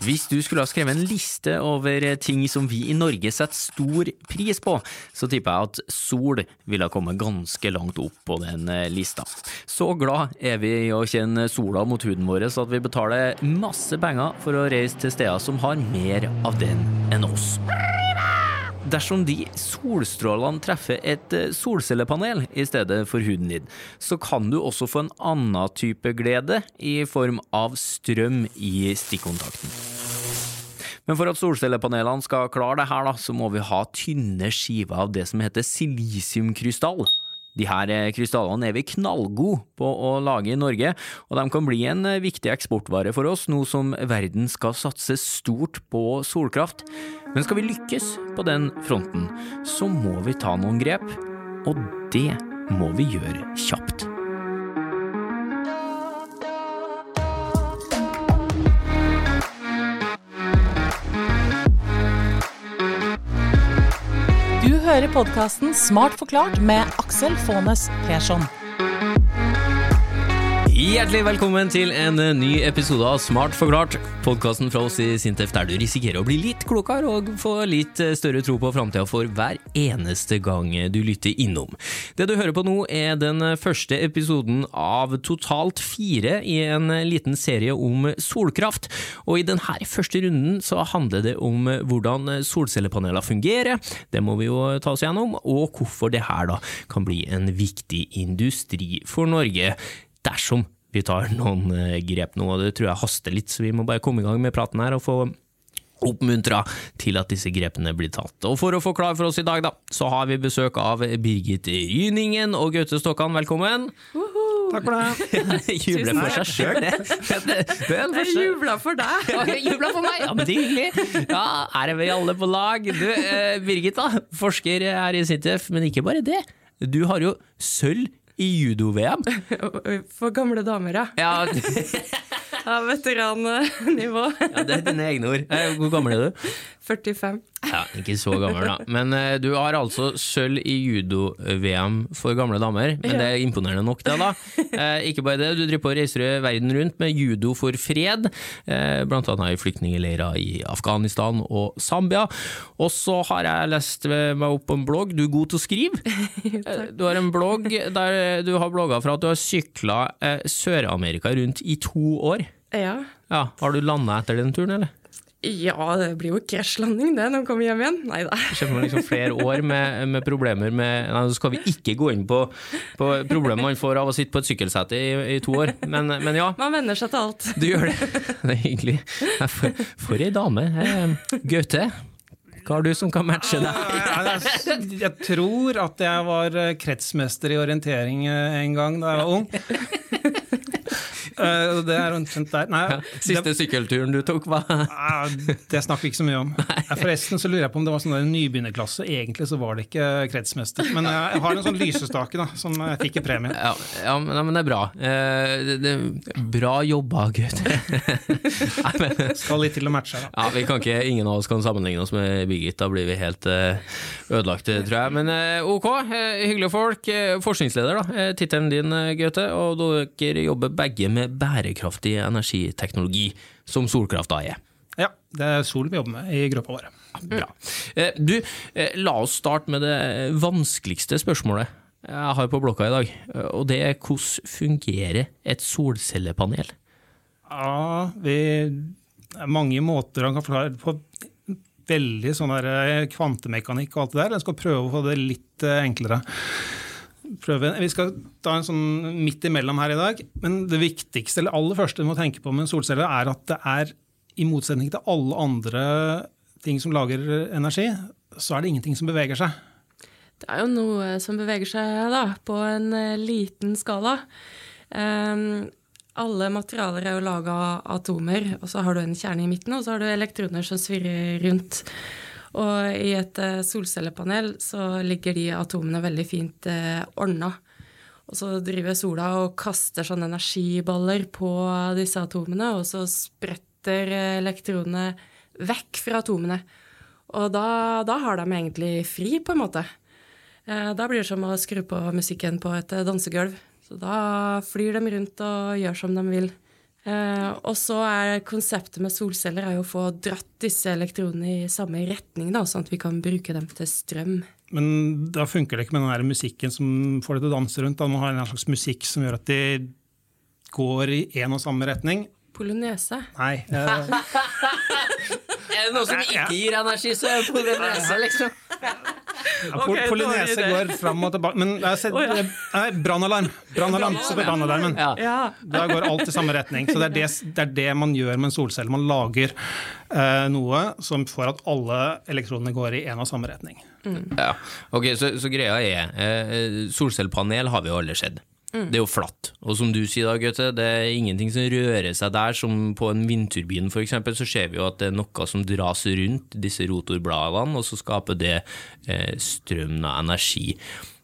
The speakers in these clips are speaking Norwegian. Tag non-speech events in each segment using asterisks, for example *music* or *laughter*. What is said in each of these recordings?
Hvis du skulle ha skrevet en liste over ting som vi i Norge setter stor pris på, så tipper jeg at sol ville ha kommet ganske langt opp på den eh, lista. Så glad er vi i å kjenne sola mot huden vår så at vi betaler masse penger for å reise til steder som har mer av den enn oss. Dersom de solstrålene treffer et eh, solcellepanel i stedet for huden din, så kan du også få en annen type glede i form av strøm i stikkontakten. Men for at solcellepanelene skal klare det her, så må vi ha tynne skiver av det som heter silisiumkrystall. De her eh, krystallene er vi knallgode på å lage i Norge, og de kan bli en eh, viktig eksportvare for oss nå som verden skal satse stort på solkraft. Men skal vi lykkes på den fronten, så må vi ta noen grep, og det må vi gjøre kjapt. Podkasten Smart forklart med Aksel Faanes Persson. Hjertelig velkommen til en ny episode av Smart forklart, podkasten fra oss i Sintef der du risikerer å bli litt klokere og få litt større tro på framtida for hver eneste gang du lytter innom. Det du hører på nå er den første episoden av totalt fire i en liten serie om solkraft, og i denne første runden så handler det om hvordan solcellepaneler fungerer, det må vi jo ta oss gjennom, og hvorfor det her kan bli en viktig industri for Norge. Dersom vi tar noen eh, grep nå, og det tror jeg haster litt, så vi må bare komme i gang med praten her og få oppmuntra til at disse grepene blir tatt. Og for å forklare for oss i dag, da, så har vi besøk av Birgit Ryningen og Gaute Stokkan, velkommen. Takk for det. *laughs* Jubler for seg sjøl, det. det, det er Jeg jubla for deg! Jeg jubla for meg! Ja, men det er hyggelig. Ja, her er vi alle på lag. Du, eh, Birgit, da. Forsker her i Sintef, men ikke bare det. Du har jo sølv i judo-VM. For gamle damer, ja. Ja, *laughs* ja Veterannivå. ja, det er dine egne ord. Hvor gammel er du? 45. Ja, Ikke så gammel, da. Men eh, du har altså sølv i judo-VM for gamle damer. Men det er imponerende nok, det, da. Eh, ikke bare det, du driver på og reiser verden rundt med judo for fred, eh, blant annet i flyktningleirer i Afghanistan og Zambia. Og så har jeg lest meg opp på en blogg, du er god til å skrive. *laughs* Eh, Du har en blogg der du har blogga fra at du har sykla eh, Sør-Amerika rundt i to år. Ja. Ja, Har du landa etter den turen, eller? Ja, det blir jo krasjlanding det når man kommer hjem igjen. Nei da. Skjønner kommer liksom flere år med, med problemer med Nei, så skal vi ikke gå inn på, på problemet man får av å sitte på et sykkelsete i, i to år, men, men ja. Man venner seg til alt. Du gjør det. *laughs* Det er hyggelig. For, for ei dame. Eh, Gaute, hva har du som kan matche deg? Jeg, jeg tror at jeg var eh, kretsmester i orientering eh, en gang da jeg var ung. *laughs* Eh, Det er omtrent der. Nei, Siste sykkelturen du tok, hva? det, det snakker vi ikke så mye om. *laughs* Forresten så lurer jeg på om det var sånn der nybegynnerklasse. Egentlig så var det ikke kretsmester. Men jeg, har en sånn lysestake da, som jeg fikk i premie. Ja, ja, men, men det er bra. Eh, det, det, bra jobba, gutt. *laughs* Skal litt til å matche. her, da. Ja, vi kan ikke, Ingen av oss kan sammenligne oss med Birgit, da blir vi helt eh, ødelagte, tror jeg. Men ok, hyggelige folk. Forskningsleder, da. Tittelen din, Gaute. Og dere jobber begge med bærekraftig energiteknologi, som solkraft da er. Ja, det er sol vi jobber med i gruppa vår. Bra. Eh, du, eh, la oss starte med det vanskeligste spørsmålet jeg har på blokka i dag. eh, Og det er hvordan fungerer et solcellepanel? Ja, vi, det er mange måter han kan forklare på. Veldig sånn eh, kvantemekanikk og alt det der. Jeg skal prøve å få det litt eh, enklere. Prøve. Vi skal ta en sånn midt imellom her i dag. Men det viktigste, eller aller første du må tenke på med en solcelle, er at det er, i motsetning til alle andre ting som lager energi, så er det ingenting som beveger seg. Det er jo noe som beveger seg da, på en eh, liten skala. Um, alle materialer er jo laga av atomer, og så har du en kjerne i midten, og så har du elektroner som svirrer rundt. Og i et eh, solcellepanel så ligger de atomene veldig fint eh, ordna. Og så driver sola og kaster sånne energiballer på disse atomene, og så spretter eh, elektronene vekk fra atomene. Og da, da har de egentlig fri, på en måte. Da blir det som å skru på musikken på et dansegulv. Så da flyr de rundt og gjør som de vil. Eh, og så er konseptet med solceller er jo å få dratt disse elektronene i samme retning, da, sånn at vi kan bruke dem til strøm. Men da funker det ikke med den der musikken som får det til å danse rundt. Da Man har en slags musikk som gjør at de går i én og samme retning. Polonese. Nei. Uh... *laughs* Er det noe som ikke gir energi, så er det polynese, liksom. *laughs* ja, okay, Polynese går fram og tilbake. Men jeg sett, ja. nei, brannalarm! Brannalarm, så på brannalarmen. Ja. Ja. Da går alt i samme retning. Så det er det, det, er det man gjør med en solcelle. Man lager eh, noe som får at alle elektronene går i en og samme retning. Ja, ok, så, så greia er eh, Solcellepanel har vi jo alle sett. Det er jo flatt. Og som du sier da, Gaute, det er ingenting som rører seg der. Som på en vindturbin eksempel, så ser vi jo at det er noe som dras rundt disse rotorbladene, og så skaper det eh, strøm og energi.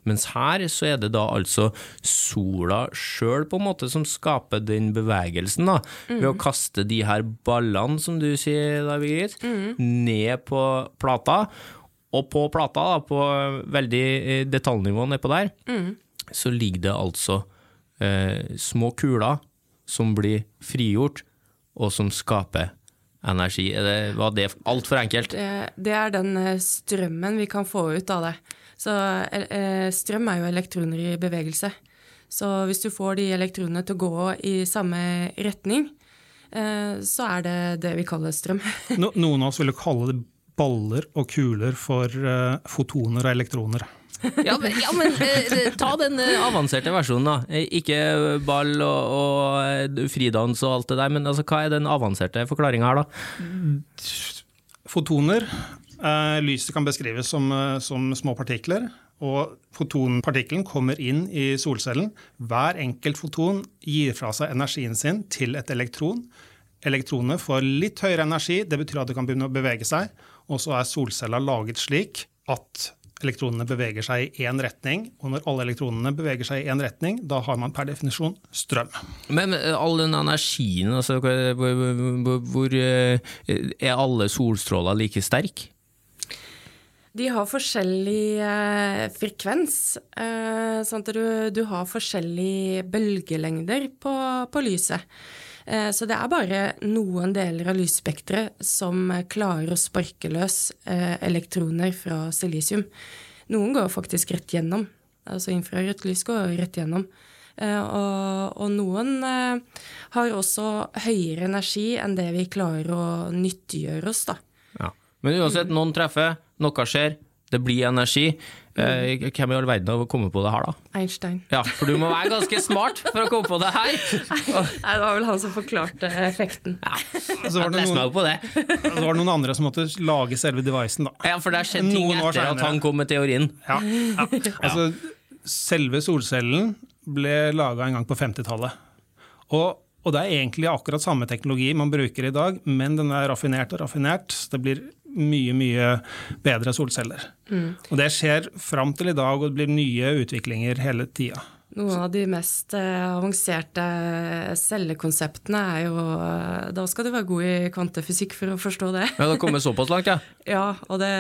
Mens her så er det da altså sola sjøl på en måte som skaper den bevegelsen, da. Ved å kaste de her ballene, som du sier da, Birgit, ned på plata. Og på plata, da, på veldig eh, detaljnivå nedpå der, så ligger det altså eh, små kuler som blir frigjort, og som skaper energi. Er det, var det altfor enkelt? Det, det er den eh, strømmen vi kan få ut av det. Så eh, strøm er jo elektroner i bevegelse. Så hvis du får de elektronene til å gå i samme retning, eh, så er det det vi kaller strøm. No, noen av oss ville kalle det baller og kuler for eh, fotoner og elektroner. Ja, men, ja, men eh, ta den eh, avanserte versjonen, da. Eh, Ikke ball og, og fridans og alt det der, men altså, hva er den avanserte forklaringa her, da? Fotoner eh, Lyset kan beskrives som, som små partikler. Og fotonpartikkelen kommer inn i solcellen. Hver enkelt foton gir fra seg energien sin til et elektron. Elektronene får litt høyere energi, det betyr at det kan begynne å bevege seg. Og så er solcella laget slik at elektronene beveger seg i én retning. Og når alle elektronene beveger seg i én retning, da har man per definisjon strøm. Men eh, all den energien, altså, hvor, hvor, eh, Er alle solstråler like sterke? De har forskjellig eh, frekvens, eh, sånn at du, du har forskjellige bølgelengder på, på lyset. Eh, så det er bare noen deler av lysspekteret som klarer å sparke løs eh, elektroner fra silisium. Noen går faktisk rett gjennom. Altså infrarødt lys går rett gjennom. Eh, og, og noen har også høyere energi enn det vi klarer å nyttiggjøre oss, da. Ja. Men uansett, noen treffer, noe skjer, det blir energi. Eh, hvem i all verden har kommet på det her, da? Einstein. Ja, for du må være ganske smart for å komme på det her. Nei, det var vel han som forklarte effekten. Ja, så var, det meg noen, på det. så var det noen andre som måtte lage selve devicen. da. Ja, for det har skjedd ting etter at han kom med teorien. Ja, ja. Altså, selve solcellen ble laga en gang på 50-tallet. Og, og det er egentlig akkurat samme teknologi man bruker i dag, men den er raffinert og raffinert. Så det blir mye, mye bedre solceller. Og det skjer fram til i dag, og det blir nye utviklinger hele tida. Noen av de mest eh, avanserte cellekonseptene er jo eh, Da skal du være god i kvantefysikk for å forstå det. Ja, det har kommet såpass langt, ja. *laughs* Ja, og, det,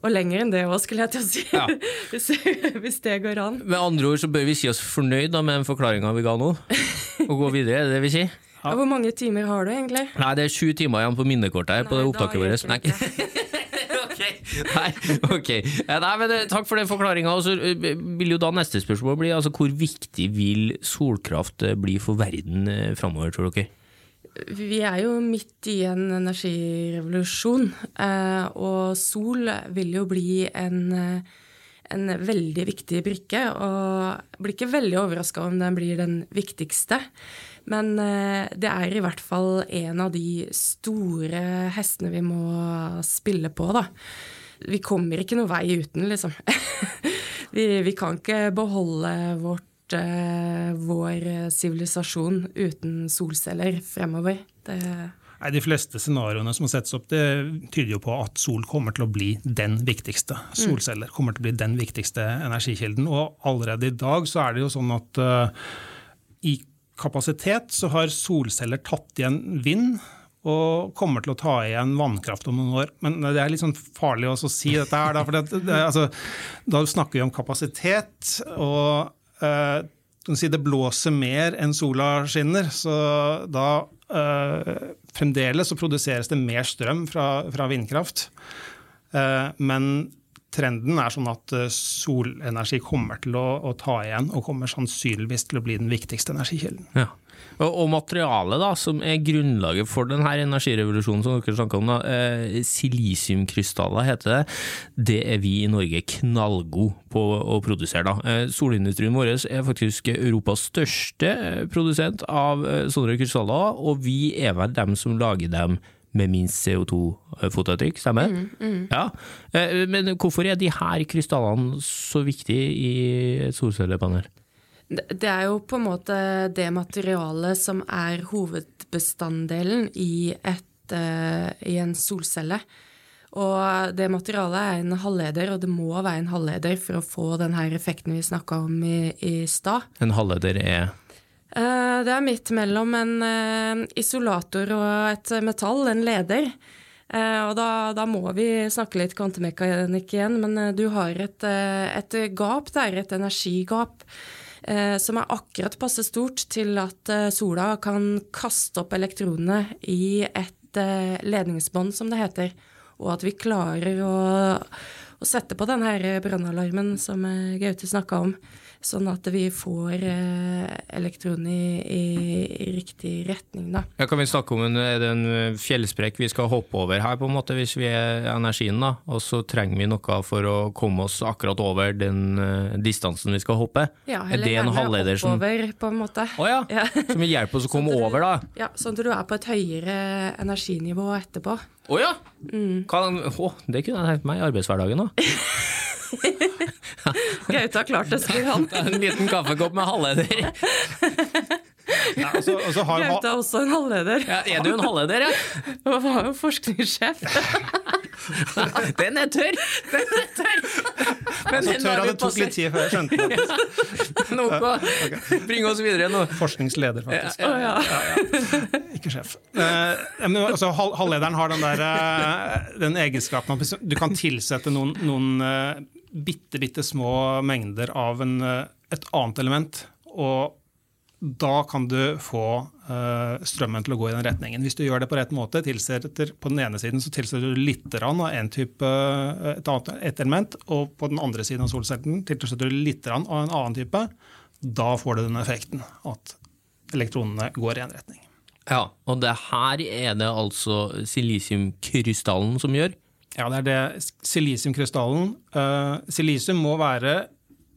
og lenger enn det òg, skulle jeg til å si. Ja. *laughs* hvis, hvis det går an. Med andre ord så bør vi si oss fornøyd da, med den forklaringa vi ga nå, *laughs* og gå videre, er det det vi sier? Ja, hvor mange timer har du egentlig? Nei, det er sju timer igjen på minnekortet her på det Nei, opptaket vårt. Nei. ikke. Nei, ok. Nei, men eh, Takk for den forklaringa. Så eh, vil jo da neste spørsmål bli altså, hvor viktig vil solkraft eh, bli for verden framover, tror dere? Vi er jo midt i en energirevolusjon, og sol vil jo bli en, en veldig viktig brikke. Og jeg blir ikke veldig overraska om den blir den viktigste. Men eh, det er i hvert fall en av de store hestene vi må spille på, da. Vi kommer ikke noe vei uten, liksom. *laughs* vi, vi kan ikke beholde vårt eh, vår sivilisasjon uten solceller fremover. Det, Nei, De fleste scenarioene som settes opp, det tyder jo på at sol kommer til å bli den viktigste. Solceller kommer til å bli den viktigste energikilden. Og allerede i dag så er det jo sånn at uh, i kapasitet så har solceller tatt igjen vind. Og kommer til å ta igjen vannkraft om noen år. Men det er litt sånn farlig å si dette her. Da, for det, det, altså, da snakker vi om kapasitet. og eh, det blåser mer enn sola skinner, så da eh, fremdeles så produseres det mer strøm fra, fra vindkraft. Uh, men trenden er sånn at uh, solenergi kommer til å, å, ta igjen, og kommer sannsynligvis til å bli den viktigste energikilden. Ja. Og, materialet da, som er grunnlaget for denne energirevolusjonen som dere snakker om, da, eh, silisiumkrystaller heter det, det er vi i Norge knallgode på å produsere. da. Eh, solindustrien vår er faktisk Europas største eh, produsent av eh, sånne krystaller, og vi er vel dem som lager dem med minst CO2-fotavtrykk, stemmer? Mm, mm. Ja. Eh, men hvorfor er de her krystallene så viktige i et solcellepanel? Det er jo på en måte det materialet som er hovedbestanddelen i, et, uh, i en solcelle. Og det materialet er en halvleder, og det må være en halvleder for å få den her effekten vi snakka om i, i stad. En halvleder er? Uh, det er midt mellom en uh, isolator og et metall, en leder. og da, da, må vi snakke litt kvantemekanikk igjen, men du har et, et gap der, et energigap eh, som er akkurat passe stort til at eh, sola kan kaste opp elektronene i et eh, ledningsbånd, som det heter, og at vi klarer å, å sette på denne brannalarmen som eh, Gaute snakka om. Sånn at vi får eh, elektron i, i, riktig retning, da. Ja, kan vi snakke om en, en fjellsprekk vi skal hoppe over her, på en måte, hvis vi er energien, da? Og så trenger vi noe for å komme oss akkurat over den uh, distansen vi skal hoppe? Ja, eller gjerne oppover, på en måte. Å oh, ja. ja. Som vil hjelpe oss å *laughs* komme sånn over, da? Ja, sånn at du er på et høyere energinivå etterpå. Å oh, ja! Mm. Kan, oh, det kunne jeg tenkt meg i arbeidshverdagen, da. *laughs* *laughs* Gaute har klart det, skriver han. *laughs* en liten kaffekopp med halvleder. Ja, altså, altså har, Gaute er også en halvleder. Ja, er du en halvleder, ja? *laughs* Og var jo forskningssjef. Den er tørr! Den er tørr! Men altså, tørr hadde tok litt tid før jeg skjønte det. Ja. Noe. Okay. Bring oss videre nå. Forskningsleder, faktisk. Ja, ja. Ikke sjef. Eh, men, altså, halvlederen har den, der, eh, den egenskapen at du kan tilsette noen, noen uh, bitte, bitte små mengder av en, et annet element. og da kan du få uh, strømmen til å gå i den retningen. Hvis du gjør det på rett måte, tilsetter på den ene siden så tilsetter du litt av en type, eh, et, annet, et element, og på den andre siden av solcellen tilsetter du litt av en annen type. Da får du den effekten at elektronene går i en retning. Ja, og det her er det altså silisiumkrystallen som gjør? Ja, det er det silisiumkrystallen. Uh, silisium må være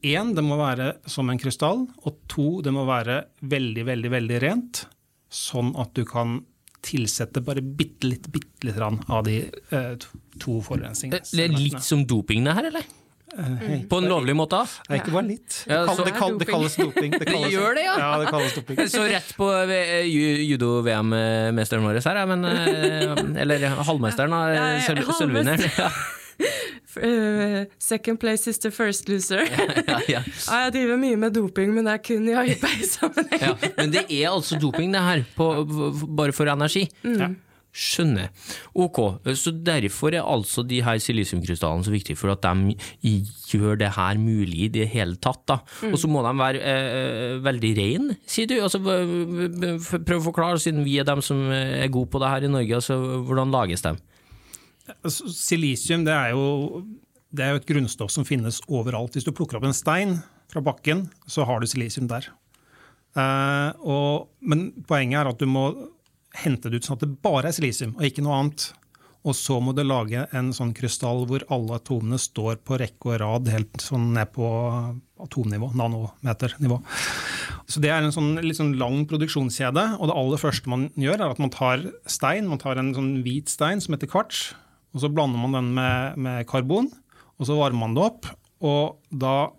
én, det må være som en krystall. Og to, det må være veldig, veldig, veldig rent. Sånn at du kan tilsette bare bitte litt, bitte litt av de uh, to forurensningene. Litt som dopingene her, eller? Uh, På en lovlig måte? Nei, ikke bare litt. Det, kall, det, kall, det kalles doping. *laughs* Det, kalles, det gjør det, ja? ja det kalles doping. Så rett på eh, judo-VM-mesteren vår her, men eh, Eller halvmesteren, sølvvinneren. Ja. Uh, *laughs* *laughs* second place is the first loser. ja, ja. ja, jeg driver mye med doping, men det er kun i arbeidssammenheng. ja, men det er altså doping, det her, på, bare for energi? Mm. Skjønner. Ok, så derfor er altså de her silisiumkrystallene så viktige, for at de gjør det her mulig i det hele tatt. da. Mm. Og så må de være eh, veldig rene, sier du. Altså, prøv å forklare, siden vi er dem som er gode på det her i Norge, altså, hvordan lages de? Altså, silisium det er, jo, det er, jo, et grunnstoff som finnes overalt. Hvis du plukker opp en stein fra bakken, så har du silisium der. Uh, og, men poenget er at du må hente det ut sånn at det bare er silisium, og ikke noe annet. Og så må du lage en sånn krystall hvor alle atomene står på rekke og rad helt sånn ned på atomnivå, nanometernivå. Så Det er en sånn, litt sånn lang produksjonskjede. og Det aller første man gjør, er at man tar stein, man tar en sånn hvit stein som heter kvarts, og Så blander man den med, med karbon, og så varmer man det opp. Og da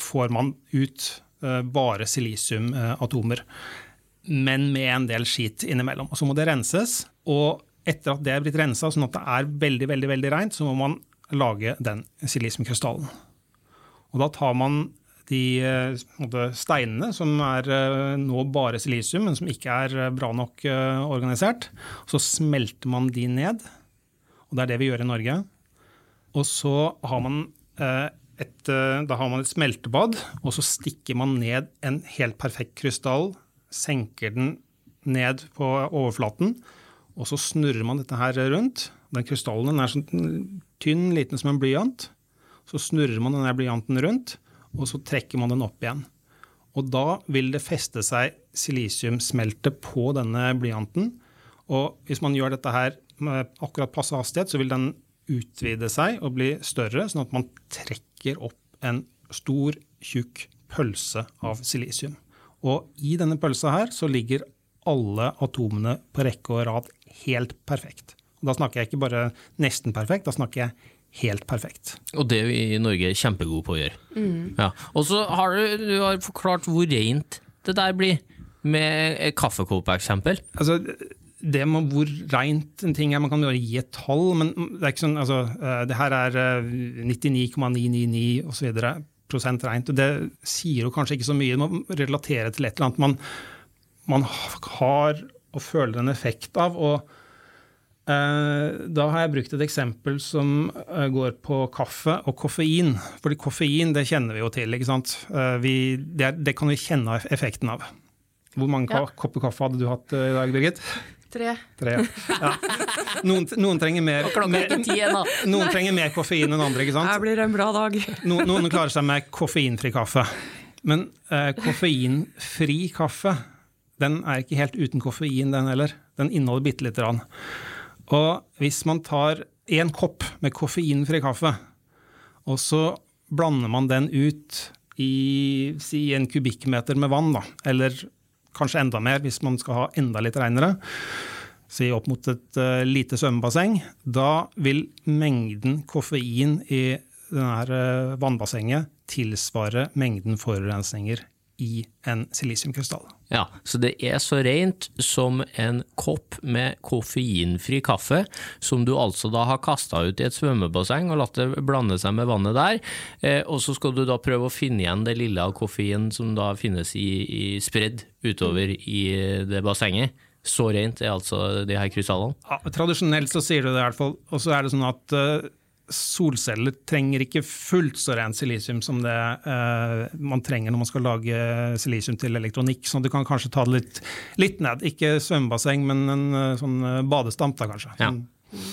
får man ut uh, bare silisiumatomer, men med en del skit innimellom. Og Så må det renses. og etter at det er blitt rensa sånn at det er veldig veldig, veldig rent, så må man lage den silisiumkrystallen. Og da tar man de eh, steinene som er eh, nå bare silisium, men som ikke er bra nok organisert. Så smelter man de ned og det er det vi gjør i Norge. Og så har man eh, et, eh, da har man et smeltebad, og så stikker man ned en helt perfekt krystall, senker den ned på overflaten, og så snurrer man dette her rundt. Den krystallen er sånn tynn, liten som en blyant. Så snurrer man denne blyanten rundt, og så trekker man den opp igjen. Og da vil det feste seg silisiumsmelte på denne blyanten. Og hvis man gjør dette her med akkurat passe hastighet, så vil den utvide seg og bli større, sånn at man trekker opp en stor, tjukk pølse av silisium. Og i denne pølsa her så ligger alle atomene på rekke og rad helt perfekt. Og da snakker jeg ikke bare nesten perfekt, da snakker jeg helt perfekt. Og det er vi i Norge er kjempegode på å gjøre. Ja. Og så har du, du har forklart hvor rent det der blir, med kaffekopp-eksempel. Altså, det med hvor reint en ting er, man kan bare gi et tall, men det er ikke sånn, altså, eh, det her er eh, 99,999 osv. reint. Det sier jo kanskje ikke så mye, det må relatere til et eller annet man, man har og føler en effekt av. og eh, Da har jeg brukt et eksempel som eh, går på kaffe og koffein. Fordi koffein det kjenner vi jo til. ikke sant? Eh, vi, det, er, det kan vi kjenne effekten av. Hvor mange Ja. kopper kaffe hadde du hatt eh, i dag, Birgit? Tre. Tre. Ja. Noen, noen, trenger mer, mer, er noen trenger mer koffein enn andre. ikke sant? Her blir det en bra dag. Noen, noen klarer seg med koffeinfri kaffe. Men eh, koffeinfri kaffe den er ikke helt uten koffein, den heller. Den inneholder bitte lite grann. Og hvis man tar én kopp med koffeinfri kaffe, og så blander man den ut i si en kubikkmeter med vann, da, eller kanskje enda mer hvis man skal ha enda litt reinere, si opp mot et uh, lite svømmebasseng, da vil mengden koffein i denne her, eh, vannbassenget tilsvare mengden forurensninger i en silisiumkrystall. Ja, så det er så rent som en kopp med koffeinfri kaffe, som du altså da har kasta ut i et svømmebasseng og latt det blande seg med vannet der, eh, og så skal du da prøve å finne igjen det lille av koffein som da finnes i, i spredd utover i det bassenget. Så rent er altså de her krystallene. Ja, tradisjonelt så sier du det i hvert fall. Og så er det sånn at eh, solceller trenger ikke fullt så rent silisium som det uh, man trenger når man skal lage silisium til elektronikk. Så du kan kanskje ta det litt, litt ned. Ikke svømmebasseng, men en uh, sånn eh, badestamp, da kanskje. Ja. Sånn-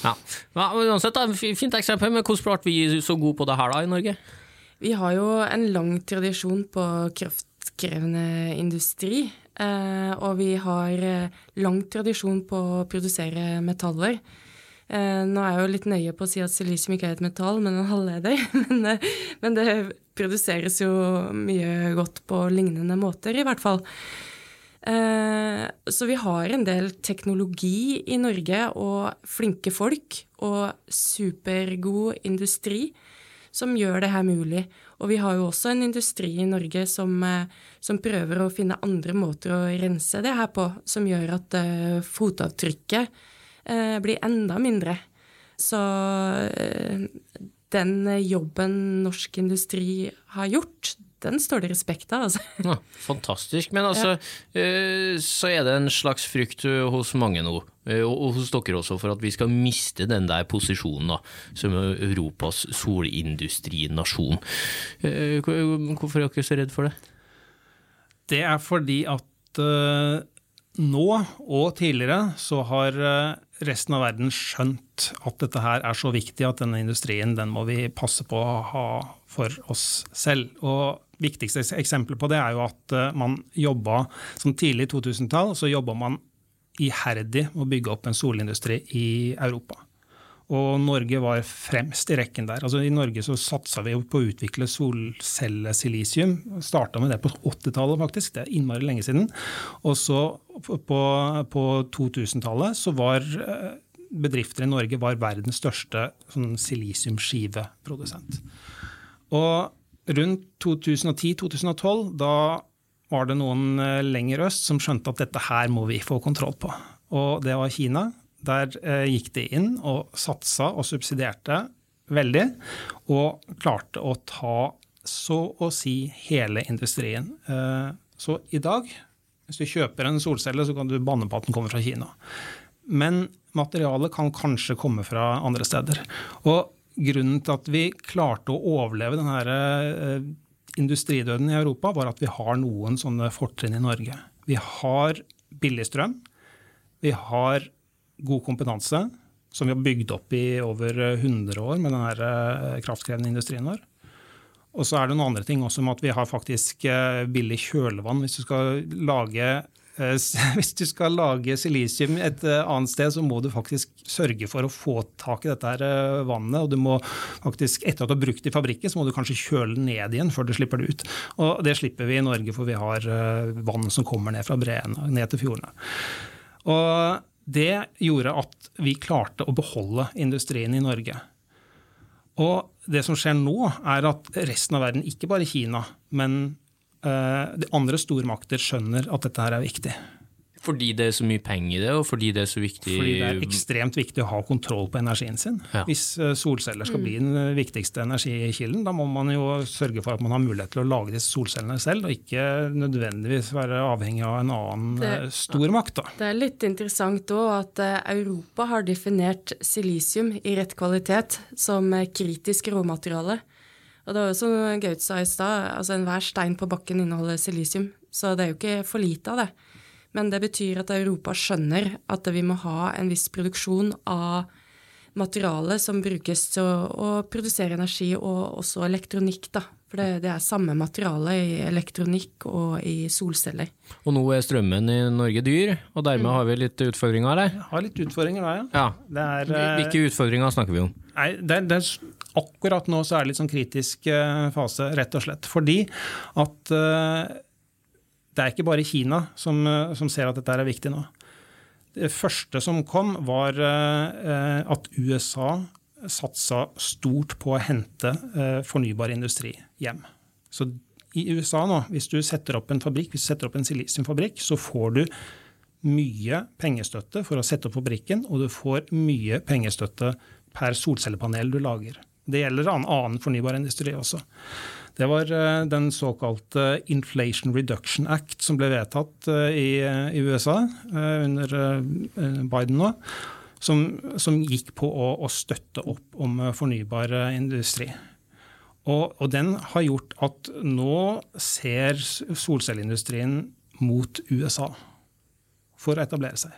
Ja. Ja, men uansett, da, fint eksempel, men hvordan ble vi så gode på det her da i Norge? Vi har jo en lang tradisjon på kraftkrevende industri. Eh, og vi har lang tradisjon på å produsere metaller. Eh, nå er jeg jo litt nøye på å si at silisium ikke er et metall, men en halvleder. *laughs* men, eh, men det produseres jo mye godt på lignende måter, i hvert fall. Eh, så vi har en del teknologi i Norge og flinke folk og supergod industri som gjør det her mulig. Og vi har jo også en industri i Norge som, som prøver å finne andre måter å rense det her på, som gjør at fotavtrykket eh, blir enda mindre. Så eh, den jobben norsk industri har gjort, den står det respekt av, altså. Ja, fantastisk. Men altså, eh, så er det en slags frykt eh, hos mange nå, eh, og hos dere også, for at vi skal miste den der posisjonen da, som Europas solindustrinasjon. Eh, Hvorfor er dere så redd for det? Det er fordi at nå og tidligere så har resten av verden skjønt at dette her er så viktig at denne industrien den må vi passe på å ha for oss selv. Og viktigste eksempelet på det er jo at eh, man jobba som tidlig 2000-tall, så jobba man iherdig med å bygge opp en solindustri i Europa. Og Norge var fremst i rekken der. Altså I Norge så satsa vi på å utvikle solcellesilisium. Starta med det på 80-tallet, faktisk. Det er innmari lenge siden. Og så på, på 2000-tallet så var eh, bedrifter i Norge var verdens største sånn silisiumskiveprodusent. Og rundt 2010-2012, da var det noen eh, lenger øst som skjønte at dette her må vi få kontroll på. Og det var Kina. Der eh, gikk de inn og satsa og subsidierte veldig, og klarte å ta så å si hele industrien. Eh, så i dag, hvis du kjøper en solcelle, så kan du banne på at den kommer fra Kina. Men materialet kan kanskje komme fra andre steder. Og grunnen til at vi klarte å overleve denne eh, industridøden i Europa, var at vi har noen sånne fortrinn i Norge. Vi har billig strøm. Vi har god kompetanse, som vi har bygd opp i over 100 år med den her eh, kraftkrevende industrien vår. Og så er det noen andre ting også med at vi har faktisk eh, billig kjølevann. Hvis du skal lage Eh, *laughs* du skal lage silisium et eh, annet sted, så må du faktisk sørge for å få tak i dette her eh, vannet. og du må faktisk, Etter at du har brukt det i fabrikken, så må du kanskje kjøle det ned igjen før du slipper det ut. Og Det slipper vi i Norge, for vi har vann som kommer ned fra breene ned til fjordene. Og Det gjorde at vi klarte å beholde industrien i Norge. Og det som skjer nå, er at resten av verden, ikke bare Kina, men Eh, de andre stormakter skjønner at dette her er viktig. Fordi det er så mye penger i det, og fordi det er så viktig Fordi det er ekstremt viktig å ha kontroll på energien sin. Ja. Hvis eh, solceller skal bli den viktigste energikilden, da må man jo sørge for at man har mulighet til å lage disse solcellene selv, og ikke nødvendigvis være avhengig av en annen det, eh, stor makt. Da. Det er litt interessant òg at Europa har definert silisium i rett kvalitet som kritisk råmateriale. Og det var jo som Gaut sa i stad, altså enhver stein på bakken inneholder silisium. Så det er jo ikke for lite av det. Men det betyr at Europa skjønner at vi må ha en viss produksjon av materiale som brukes til å, å produsere energi, og også elektronikk. da. For det, det, er samme materiale i elektronikk og i solceller. Og nå er strømmen i Norge dyr, og dermed mm. har vi litt utfordringer, eller? Har litt utfordringer da, ja. ja. Er, Hvilke utfordringer snakker vi om? Nei, det, det, akkurat nå så er det litt sånn kritisk eh, fase, rett og slett. Fordi at uh, det er ikke bare Kina som, uh, som, ser at dette er viktig nå. Det første som kom, var uh, at USA satsa stort på å hente fornybar industri hjem. Så i USA nå, hvis du setter opp en fabrikk, hvis du setter opp en silisiumfabrikk, så får du mye pengestøtte for å sette opp fabrikken, og du får mye pengestøtte per solcellepanel du lager. Det gjelder annen fornybar industri også. Det var eh, den såkalte Inflation Reduction Act som ble vedtatt eh, i, USA eh, under Biden nå. Som, som gikk på å, å, støtte opp om fornybar industri. Og, og, den har gjort at nå ser solcelleindustrien mot USA for å etablere seg.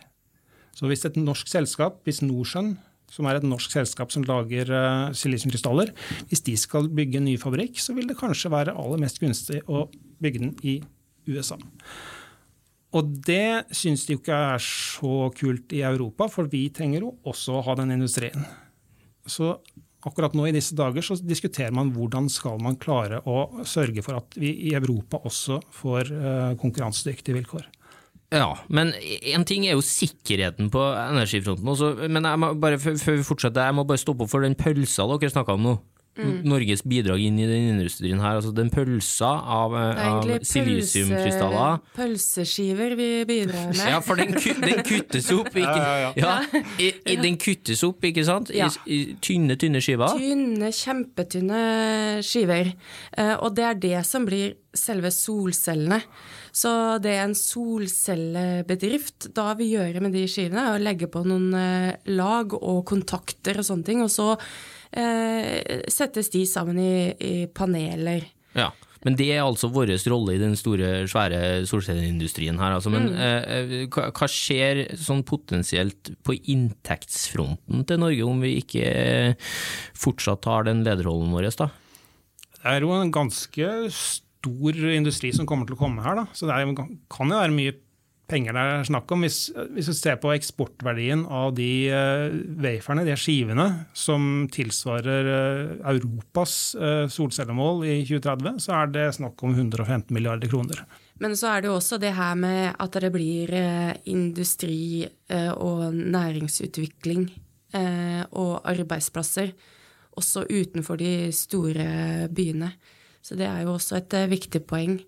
Så hvis et norsk selskap, hvis Norsun som er et norsk selskap som lager uh, silisiumkrystaller, hvis de skal bygge en ny fabrikk, så vil det kanskje være aller mest gunstig å bygge den i USA. Og det syns de jo ikke er så kult i Europa, for vi trenger jo også å ha den industrien. Så akkurat nå i disse dager så diskuterer man hvordan skal man klare å sørge for at vi i Europa også får uh, konkurransedyktige vilkår. Ja, men en ting er jo sikkerheten på energifronten. Også, men jeg må bare, før vi fortsetter, jeg må bare stoppe opp for den pølsa dere snakka om nå. Mm. Norges bidrag inn i den industrien her. altså Den pølsa av, av silisiumkrystaller. Pølseskiver vi bidrar med. Ja, for den, den kuttes opp, ikke, *laughs* ja, ja, i, i, den kuttes opp, ikke sant? I, I, tynne, tynne skiver. Tynne, kjempetynne skiver. Uh, og det er det som blir selve solcellene. Så det er en solcellebedrift da vi gjør med de skivene, er å legge på noen uh, lag og kontakter og sånne ting, og så settes de sammen i, i paneler. Ja. Men det er altså vår rolle i den store, svære solcelleindustrien her. Altså. Men mm. eh, hva skjer sånn potensielt på inntektsfronten til Norge om vi ikke fortsatt har den lederrollen vår, da? Det er jo en ganske stor industri som kommer til å komme her. Da. Så det er, kan jo være mye penger det er snakk om. Hvis, hvis, vi ser på eksportverdien av de uh, waferne, de skivene, som tilsvarer uh, Europas uh, solcellemål i 2030, så er det snakk om 115 milliarder kroner. Men så er det jo også det her med at det blir industri og næringsutvikling og arbeidsplasser også utenfor de store byene. Så det er jo også et viktig poeng.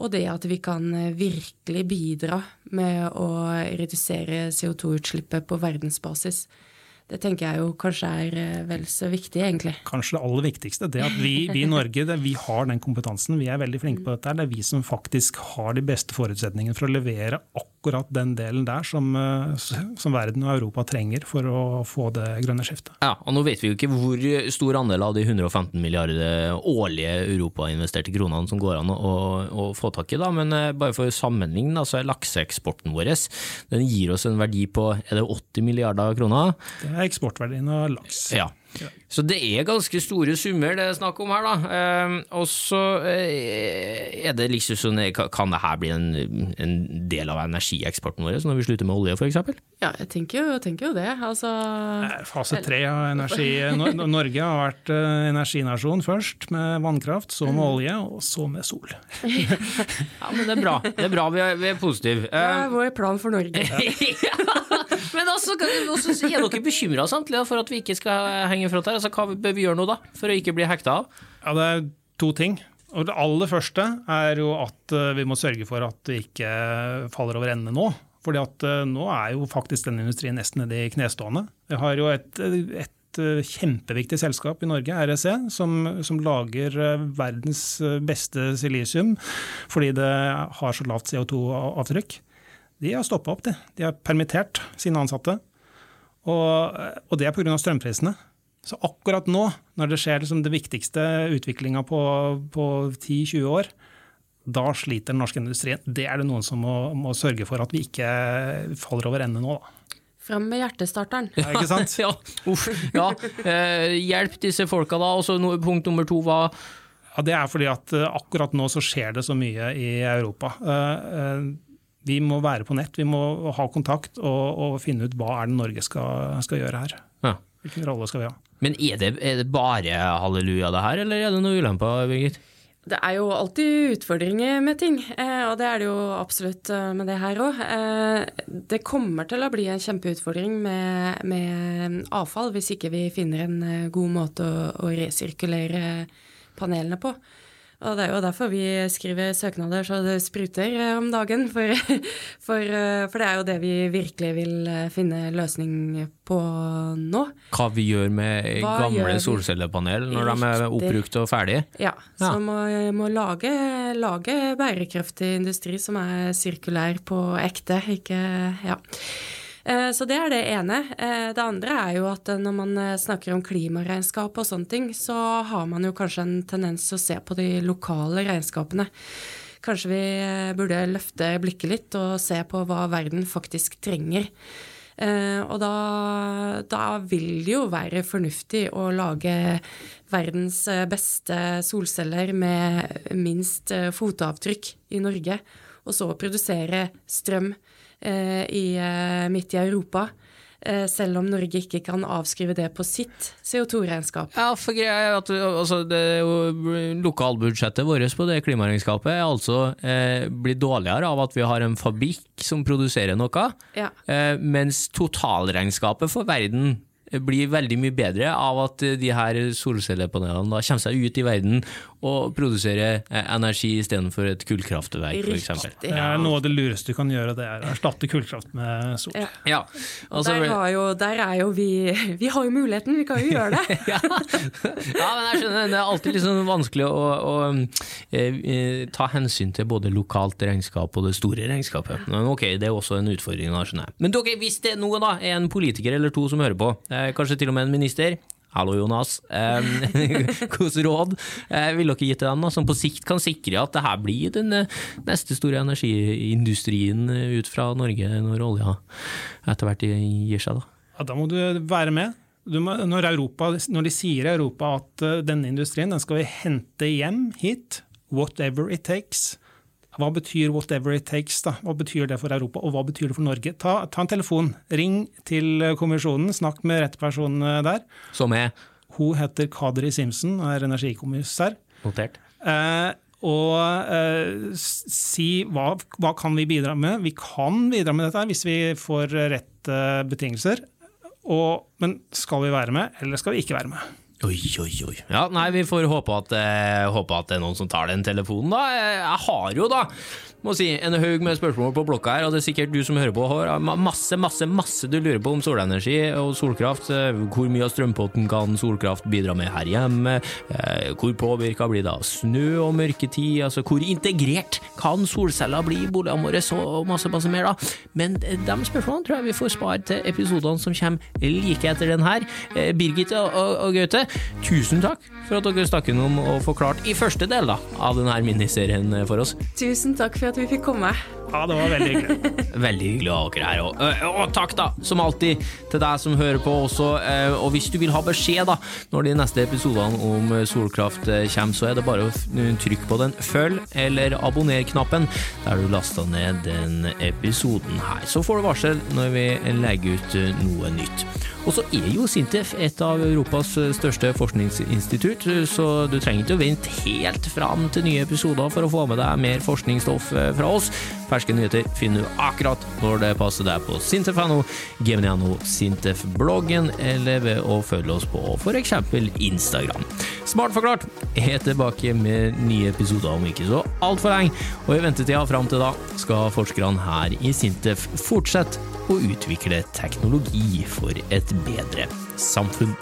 Og det at vi kan eh, virkelig bidra med å redusere CO2-utslippet på verdensbasis. Det tenker jeg jo kanskje er eh, vel så viktig, egentlig. Kanskje det aller viktigste. Det at vi, vi i Norge det, vi har den kompetansen. Vi er veldig flinke på dette. Det er vi som faktisk har de beste forutsetningene for å levere akkurat den delen der som, eh, som verden og Europa trenger for å få det grønne skiftet. Ja, og Nå vet vi jo ikke hvor stor andel av de 115 milliarder årlige Europa-investerte kronene som går an å, å få tak i, da. men eh, bare for sammenligning, så er lakseeksporten vår den gir oss en verdi på er det 80 milliarder kroner. Det er eksportverdien av laks. Ja. Så det er ganske store summer det er snakk om her, da. Eh, og så eh, er det liksom sånn Kan det her bli en, en del av energieksporten vår når vi slutter med olje, f.eks.? Ja, jeg tenker jo, tenker jo det. Altså eh, Fase tre av energi Norge har vært uh, energinasjon først, med vannkraft, så med mm. olje, og så med sol. *laughs* ja, men det er bra. Det er bra, vi er, vi er positive. Det er vår plan for Norge. *laughs* *laughs* Men altså, også, er dere bekymra samtidig for at vi ikke skal henge fra her? Altså, hva bør vi gjøre nå da, for å ikke bli hekta av? Ja, Det er to ting. Og Det aller første er jo at eh, vi må sørge for at det ikke faller over ende nå. Fordi at eh, nå er jo faktisk denne industrien nesten nede i knestående. Vi har jo et, et eh, kjempeviktig selskap i Norge, RSE, som, som, lager verdens beste silisium fordi det har så lavt CO2-avtrykk de har stoppa opp, de. De har permittert sine ansatte. Og, og det er pga. strømprisene. Så akkurat nå, når det skjer liksom det viktigste utviklinga på, på 10-20 år, da sliter den norske industrien. Det er det noen som må, må sørge for at vi ikke faller over ende nå. da. Fram med hjertestarteren. Ja, ikke sant? *laughs* ja, uff, ja. Eh, hjelp disse folka, da. Og så punkt nummer to var ja, Det er fordi at uh, akkurat nå så skjer det så mye i Europa. Eh, uh, vi må være på nett, vi må ha kontakt og, og finne ut hva er det Norge skal, skal gjøre her. Ja. Hvilken rolle skal vi ha. Men er det, er det bare halleluja det her, eller er det noe ulemper, Birgit? Det er jo alltid utfordringer med ting, eh, og det er det jo absolutt eh, med det her òg. Eh, det kommer til å bli en kjempeutfordring med, med avfall hvis ikke vi finner en god måte å, å resirkulere panelene på. Og det er jo derfor vi skriver søknader så det spruter eh, om dagen. For, *laughs* for, eh, for, det er jo det vi virkelig vil eh, finne løsning på nå. Hva vi gjør med Hva gamle solcellepanel når de er oppbrukt og ferdige? Ja, ja. så må, må lage, lage bærekraftig industri som er sirkulær på ekte, ikke Ja. Eh, så det er det ene. Eh, det andre er jo at når man eh, snakker om klimaregnskap og sånne ting, så har man jo kanskje en tendens til å se på de lokale regnskapene. Kanskje vi burde løfte blikket litt og se på hva verden faktisk trenger. Og da, da vil det jo være fornuftig å lage verdens beste solceller med minst fotavtrykk i Norge, og så produsere strøm Eh, i, eh, midt i Europa. Eh, selv om Norge ikke kan avskrive det på sitt CO2-regnskap. Ja, for greia at altså, Lokalbudsjettet vårt på det klimaregnskapet er altså eh, blir dårligere av at vi har en fabrikk som produserer noe, ja. eh, mens totalregnskapet for verden blir veldig mye bedre av at de her solcellepanelene da kommer seg ut i verden og produserer eh, energi istedenfor et kullkraftverk, f.eks. Det er noe av det lureste du kan gjøre, det er å erstatte kullkraft med sol. Ja. ja. Altså, der, jo, der, er jo vi Vi har jo muligheten, vi kan jo gjøre det. *laughs* ja. ja. men jeg skjønner, det er alltid liksom vanskelig å, å, eh, eh, ta hensyn til både lokalt regnskap og det store regnskapet. Men ok, det er også en utfordring, da, skjønner jeg. Men dere, hvis det er noe da, er en politiker eller to som hører på, kanskje til og med en minister Hallo, Jonas. *laughs* Hvilke råd eh, vil dere gi til dem, som på sikt kan sikre at det her blir den eh, neste store energiindustrien eh, ut fra Norge, når olja etter hvert gir seg? Da, ja, da må du være med. Du må, når, Europa, når, de sier i Europa at denne industrien den skal vi hente hjem hit, whatever it takes, hva betyr 'whatever it takes'? da? Hva betyr det for Europa, og hva betyr det for Norge? Ta, ta en telefon, ring til kommisjonen, snakk med rett person der. Som er? Hun heter Kadri Simpson og er energikommissær. Notert. Eh, og eh, si hva, hva, kan vi bidra med. Vi kan bidra med dette hvis vi får rett eh, betingelser. Og, men skal vi være med, eller skal vi ikke være med? Oi, oi, oi. Ja, nei, Vi får håpe at, eh, håpe at, det er noen som tar den telefonen, da. Jeg har jo da må si, en haug med spørsmål på blokka her, og det er sikkert du som hører på har masse, masse, masse du lurer på om solenergi og solkraft. Hvor mye av strømpotten kan solkraft bidra med her hjemme? Eh, hvor påvirka blir det av snø og mørketid? Altså, hvor integrert kan solceller bli i boligene våre? Så masse, masse mer, da. Men de spørsmålene tror jeg vi får spare til episodene som kommer like etter den her. Eh, Birgit og, og Gaute, tusen takk for at dere stakk innom og forklarte i første del da, av denne miniserien for oss. Tusen takk for at vi fikk komme. Ja, det var veldig hyggelig. *laughs* veldig hyggelig å ha dere her. Og, og, takk, da, som alltid, til deg som hører på også. Og hvis du vil ha beskjed da, når de neste episodene om solkraft kommer, så er det bare å trykke på den følg eller abonner-knappen der du lasta ned den episoden her. Så får du varsel når vi legger ut noe nytt. Og så er jo Sintef et av Europas største forskningsinstitutt, så du trenger ikke å vente helt fram til nye episoder for å få med deg mer forskningsstoff fra oss. Ferske nyheter finner du akkurat når det passer deg på sintef.no, gemini.no, Sintef-bloggen, eller ved å følge oss på f.eks. Instagram. Smart forklart er tilbake med nye episoder om ikke så altfor lenge, og i ventetida fram til da skal forskerne her i Sintef fortsette å utvikle teknologi for et bedre samfunn.